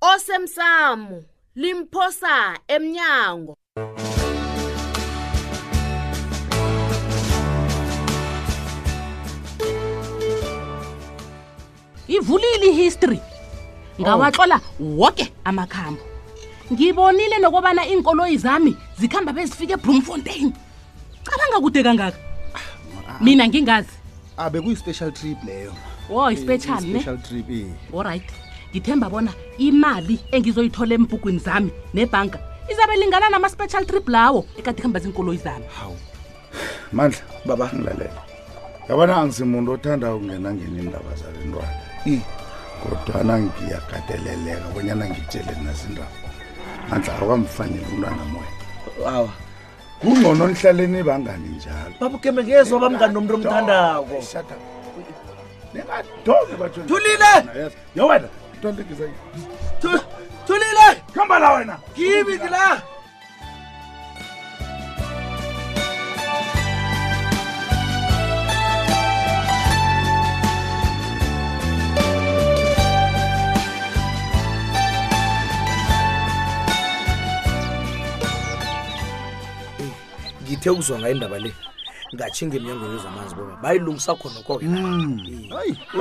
osemsamo limphosa emnyango ivulile ihistory ngawatlola woke amakhambo ngibonile nokobana iinkoloyi zami zikhamba bezifika ebroomfontein cabanga kude kangaka mina ngingazi abe kuyi-special trip leyo wo i-special ne special trip eh. olright ngithemba bona imali engizoyithola embhugwini zami nebhanka izabe lingana nama-special trip lawo ekade kuhamba zinkoloyi zami hawu mandla baba ngilalela yabona angisimuntu othanda ukungena ngeni indaba zale ntwana i kodwana ngiyakateleleka bonyana ngitshele nazindaba mandla akwamfanele umntwana moya awa kungcono nihlaleni bangani njalo babukeme ngezwa bamngani nomntu omthandako thulile yo wena thulile khamba la wena kimi ngila ngithe ukuzwa ngayo indaba le ngathinga emnyangweni wezamanzi boba bayilungisa khona koko hmm.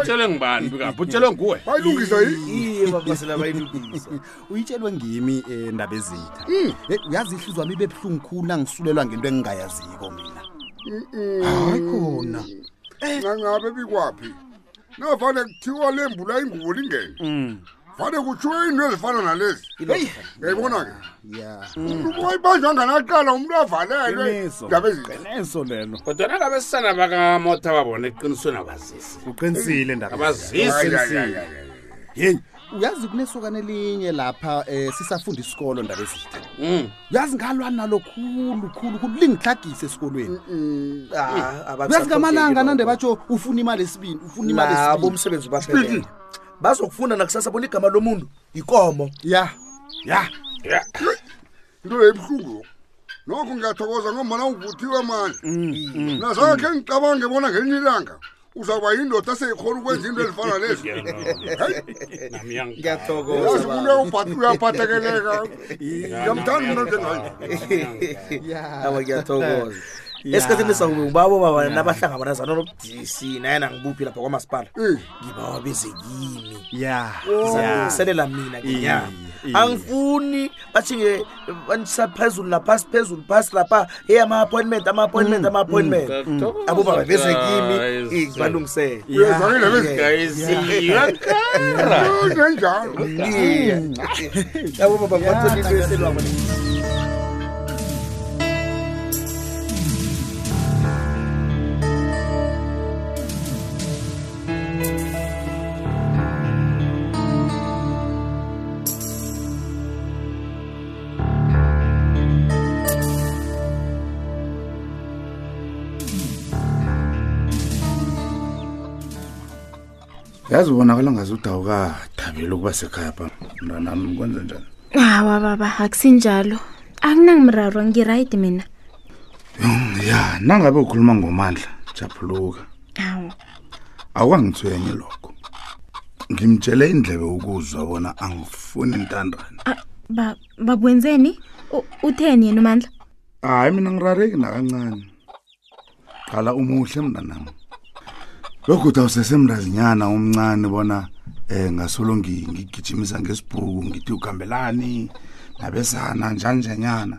utshelwe ngibani bikaphi utshelwe nguwe bayilungisa iye babasela bayilungisa uyitshelwe ngimi um ndaba ezitha hmm. eh, uyazi ihlizi wami ibe buhlungu khulu nangisulelwa ngento engingayaziko mina hayi khona ngangabe bikwaphi navane kuthiwa lembula ingubo lingene hmm. vane kutshiwo iinto ezifana nalezi yayibona-ke uyibanjwa anganaqala umntu avalelwe ndaba eziqiniso lelo kodwana ngabesana bakamotha babona eqinisweni abazisi uqinisile ndabazisi yeyi uyazi kunesokana elinye lapha um sisafunda isikolo ndaba ezitha mm. uyazi ngalwani nalo khulu khulu khulu lingihlagise esikolweni ah, uyazi ngamalanga nande batsho ufuna imali esibini ufuna imali esibini umsebenzi baphele bazokufunda nakusasa bona igama lomuntu yikomo ya ya ya into ebuhlungu nokho ngiyathokoza ngombana uvuthiwe manje mm. nasakhe ngicabange bona ngelinye ilanga uzawuba yindoda seyikhona ukwenza into elifana lezi ngiyathokoza umuntu uyaphathekeleka ngiyamthanda umuntu onjengayo awa ngiyathokoza esikhathini sakube ubabo baba nabahlangabana zanonobudisi naye nangibuphi lapha kwamasipala ngibawa beze kimi ya ngizalungiselela mina ngenyanga angifuni bathinge banisa phezulu laphasi phezulu phasi lapha hey ama-appointment ama-appointment ama-appointment abobaba beze kimi eh, ngibalungisele uyazalile bezigayizinjalo abobaba ngibathola into eselwabo yazi ubonakala ngazi uthi awukathabeli ukuba sekhaya pha mntanami kwenze njani hawa baba akusinjalo akunangimraro ngirayidi mina Mm, ya nangabe ukhuluma ngomandla japhuluka awu awukangithwenye lokho ngimtshele indlebe ukuzwa bona angifuni intandane Ah, ba- bakwenzeni U- utheni yena umandla hayi mina ngirareki nakancane qala umuhle mntanami begoda usesemntazinyana omncane bona um ngasolo ngi- ngigijimisa ngesibhuku ngithi ukambelani nabesana njanjanyana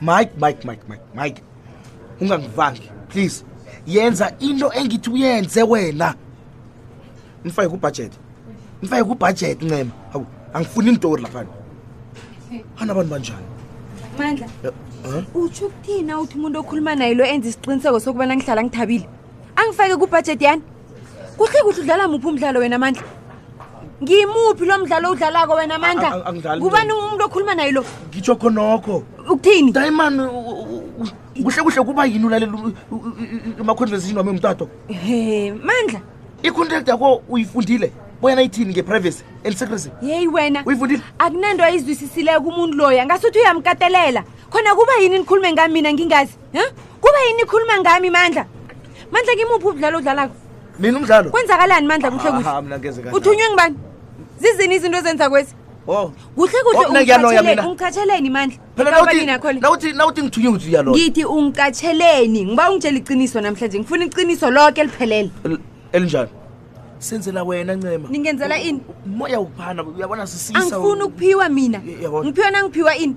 mike mike mike mike mike ungangivangi please yenza into engithi uyenze wena nifake kubudget nifake kubudget ncema hawu angifuni intori laphana hana abantu banjani mandla utsho ukuthina uthi umuntu okhuluma naye lo enza isiqiniseko sokubana ngihlala ngithabile angifake kubudget yani kuhle kuthi udlala muphi umdlalo wena amandla ngimuphi lo mdlalo udlalako wena amandla kubani umuntu okhuluma naye lo ngitsho khonokho ukuthini dayimani kuhle kuhle kuba yini ulalela emakhondla ezini wami umtato he mandla icontract yakho uyifundile boyana ithini nge-privacy and secrecy yeyi wena uyifundile akunanto ayizwisisileko umuntu loya ngasuthi uyamkatelela khona kuba yini nikhulume ngamina ngingazi Huh? Kuba yini ikhuluma ngami Mandla? Mandla kimuphi umdlalo odlalako? Mina umdlalo. Kwenzakalani Mandla kuhle kuhle? Ah, mina ngeze kahle. Uthunywe ngibani? Zizini izinto ezenza kwesi? Oh. Kuhle kuhle ungicatheleni, ungicatheleni Mandla. Phela nawuthi nawuthi nawuthi ngithunywe ukuthi uyalona. Ngithi ungicatheleni, ngiba ungitshela iqiniso namhlanje. Ngifuna iqiniso lonke eliphelele. Elinjani? senzela wena ncema ningenzela ini umoya uphana uyabona sisisa angifuni ukuphiwa mina ngiphiwa nangiphiwa ini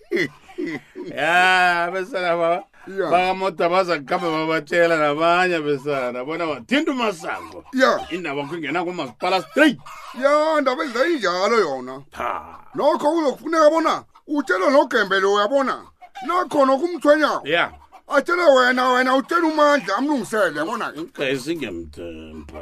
ya abesana baba Ya. bakamoda baza kukhamba babatshela nabanye abesana bona bathinta umasango ya indaba ngingenako umasipala straight ya ndaba ezila injalo yona ha nokho kuzokufuneka bona utshele nogembele uyabona nakhona kumthwenyako ya atshele wena wena utshele umandla amlungisele yabona-ke gqesingemthemba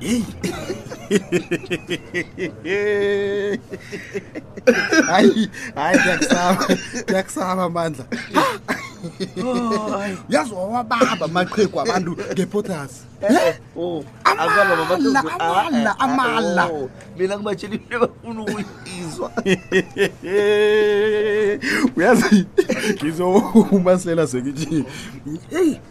Ei! hayi hayi kuyakusaba kuyakusaba amandla yazi wawabamba amaqhegu abantu ngepotas amala amala mina kubatshela into ebafuna ukuyizwa uyazi ngizoumasela sekithi eyi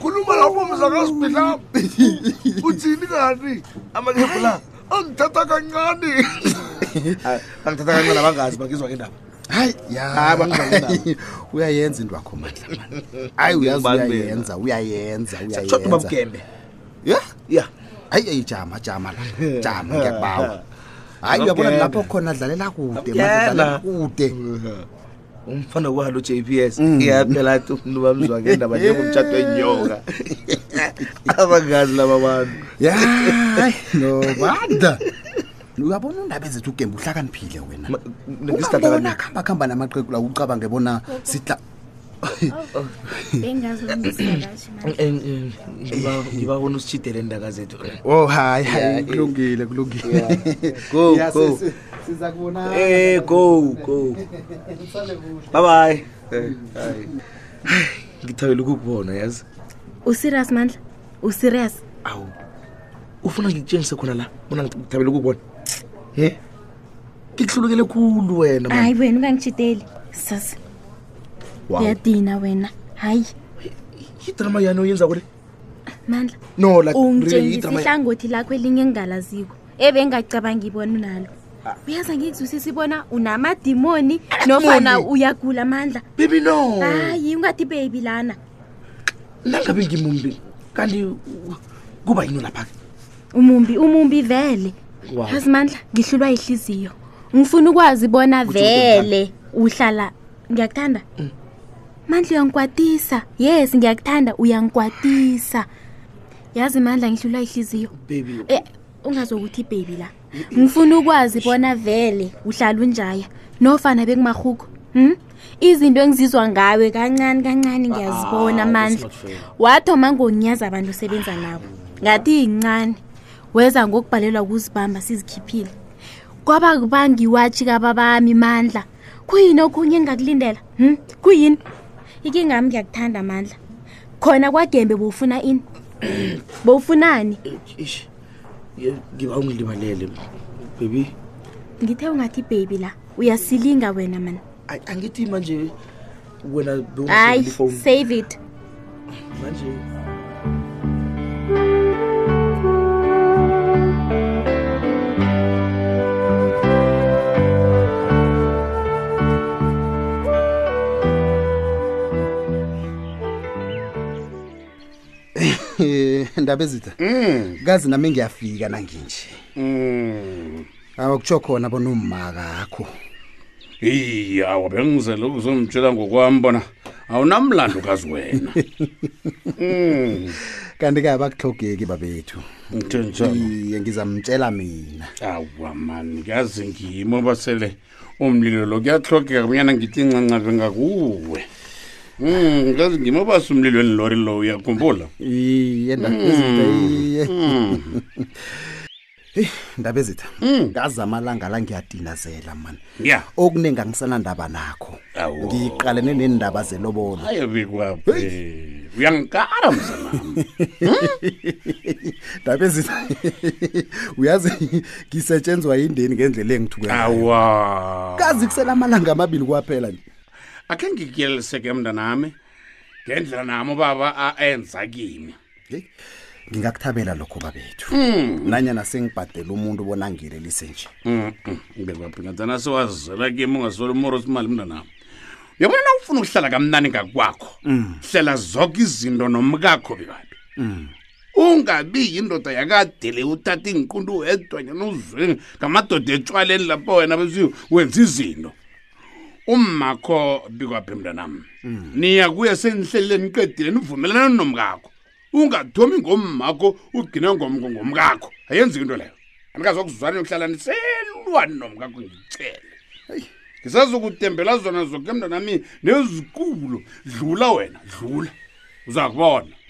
khuluma lapho mzakasibhidlaba uthini kanti amakhefu la angithatha kancane angithatha kancane abangazi bangizwa ke ndaba hayi yaba uyayenza into wakho mandla mani hayi uyazi uyayenza uyayenza uyayenza babukembe ya ya hayi ayi jama jama la jama ngiyakubawa hayi uyabona lapho khona dlalela kude manje dlalela kude umfana kwalo lo JPS mm. iyaphela tu umuntu bamzwa ngendaba nje kumtshato enyoka abangazi laba bantu yeah no bada uyabona undaba ezethu ugembe uhlakaniphile wena ngisidakabona khamba khamba namaqequ la ucabange bona sitla ngiba bona usitshidele ndaka zethu oh hayi hayi kulungile kulungile go go siza kubona Eh, go go Nisale kuhle. bye bye Eh, hayi. Hayi, ngithabela ukukubona yazi userious mandla userious awu ufuna ngikutshengise khona la bona ngithabela ukukubona e ngikuhlulukele khulu wena man. hayi wena ungangitshideli sas Wow. uyadina wena hayi idrama yani oyenza kule mandla no like really, ungitshengisa idrama ya- ihlangothi lakho elinye engingalaziko ebengacabangi bona unalo ah. uyaza ngikuzwisisi bona unamadimoni nofana uyagula amandla bibi no hayi ungathi baby lana nangabe ngimumbi kanti kuba yini lapha umumbi umumbi vele yazi mandla ngihlulwa yihliziyo ngifuna ukwazi bona vele uhlala ngiyakuthanda mm. mandla uyangikwatisa yes ngiyakuthanda uyangikwatisa yazi mandla ngihlulwa ihliziyo baby eh ungazokuthi baby la ngifuna ukwazi bona vele uhlala unjaya nofana bekumarhuko hm izinto engizizwa ngawe kancane kancane ngiyazibona ah, amandla wathoma ngonyazi abantu osebenza nabo ngathi yincane weza ngokubhalelwa ukuzibamba sizikhiphile kwaba kubangiwatshi kababami mandla kuyini okhunye engakulindela hm kuyini ikingami ngiyakuthanda amandla khona kwagembe bowufuna ini bowufunani ish ye- ngiba ungilibalele ma bebi ngithe ungathi baby la uyasilinga wena mani Ay, angithi manje wena hayi bewungasebenzisi ifowuni save it manje Eh, ndaba ezitha Mm. kazi nami ngiyafika nanginje Mm. awa kutsho khona bona ummakakho Hey, awa bengizele ukuzomtshela ngokwami bona awunamlando kazi wena. Mm. kanti ke abakuhlogeki babethu Ngithe njalo. iye ngizamtshela mina Awa man, kazi ngimo basele umlilo lo kuyatlhogeka kunyana ngithi ncancaze ngakuwe Mm, ngazi ngima basi umlilo enilori lo uyakhumbula iye ndakuzinto iye Mm. Hey, ndabezitha Mm. ngazamalanga la ngiyatinazela mani ya okuningi angisanandaba nakho ngiqalene neendaba zelobolo ayebikwaphi uyangikara mzanami ndabe uyazi ngisetshenzwa yindeni ngendlela engithuke awa kazi kusela amalanga amabili kwaphela nje akhe ngikuyeleliseke mntanami ngendlela nami ubaba aenza kimi ngingakuthabela lokho babethu hmm. nanyana sengibhadela umuntu bona ngilelise nje hmm, hmm. ngibabhingathana sewazela kimi ungasole umoro simali mntanam uyabona na ufuna ukuhlala kamnani ngakwakho hlela zoke izinto nomkakho bekabi ungabi yindoda yakadele uthatha iinquntu wedwanyana uzwe ngamadoda etshwaleni lapho wena besiwenza izinto umakho bikwaphi mntanam hmm. niya kuye senihlelile niqedile nivumelana nomkakho ungathomi ngommakho ugcine ngomko ngomkakho ayenziki into leyo anikazokuzwani yokuhlala niselwani nomkakho ngicele ngisazokutembela zona zoke mntanami nezikulo dlula wena dlula uza kubona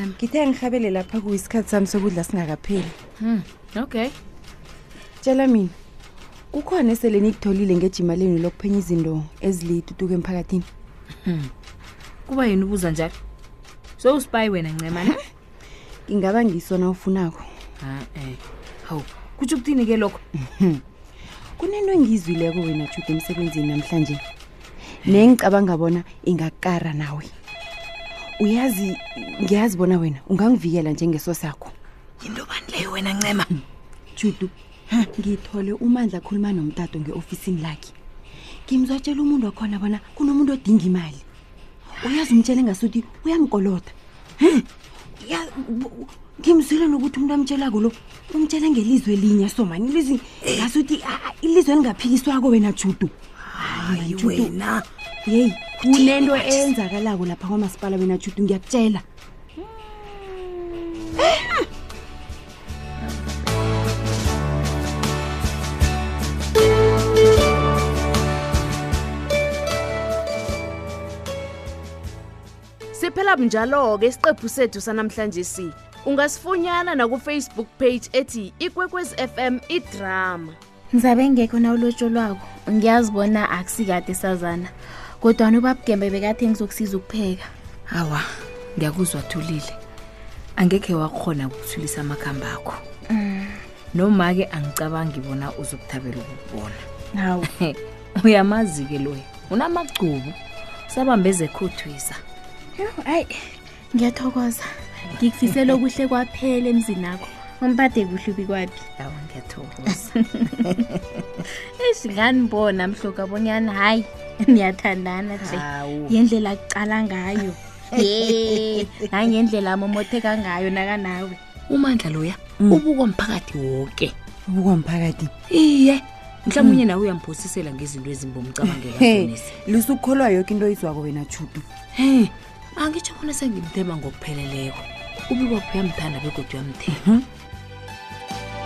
ngithe ngihabele lapha kuwo isikhathi sami sokudla singakapheli Hmm, okay tshela mina kukhona esele nikutholile ngejima lenu lokuphenya izinto ezilitutuka emphakathini Hmm. kuba yini ubuza njalo sowusipayi wena ncemane ngingaba ngisona ufunako e hawu kutsho ukuthini ke lokho kunento engiyizwileko wena jude emsebenzini namhlanje nengicabanga bona ingakara nawe uyazi ngiyazi bona wena ungangivikela njengeso sakho yinto bani leyo wena ncema judu ngithole umandla akhuluma nomtato nge-ofisini lakhe ngimzwatshela umuntu wakhona bona kunomuntu odinga imali uyazi umtshela engasuthi uyangikoloda ya bu- ngimzwile nokuthi umuntu amtshelako lo umtshela ngelizwe elinye somani ilizwi ngasuthi ah, ilizwe elingaphikiswako wena judu hayi Judu. wena yeyi kunento eyenzakalako lapha kwamasipala wena judu ngiyakutshela Siphela bunjalo-ke isiqephu sethu sanamhlanje si. Ungasifunyana nakufacebook page ethi ikwekwezi FM idrama. Ngizabe ngekho nawulotsholwako ngiyazi bona akusikade sazana kodwana ubabugembe bekathe ngizokusiza ukupheka. Awa, ngiyakuzwa Thulile. Angekhe wakhona ukuthulisa amakhamba akho. Mm. Noma-ke angicabangi bona uzokuthabela ukukubona. Hawu. uyamazi-ke loya unamagcubu sabambe zekhuthwisa Yho, hayi ngiyathokoza ngikufisela okuhle kwaphela emzini akho umpade kuhle ubi kwaphi awa ngiyathokoza esinganibona mhloka bonyana hayi niyathandana nje Hawu. yendlela akucala ngayo ye nangendlela amomotheka ngayo nakanawe umandla loya Mm. ubukwa mphakathi woke ubukwa mphakathi iye mhlawumunye nawe uyamphosisela ngezinto ezimbi omcabangela He, zonezi lusa ukukholwa yoke into oyizwako wena tshudu he angitsho bona sengimthemba ngokupheleleko ubikwa kuyamthanda begodwa uyamthemba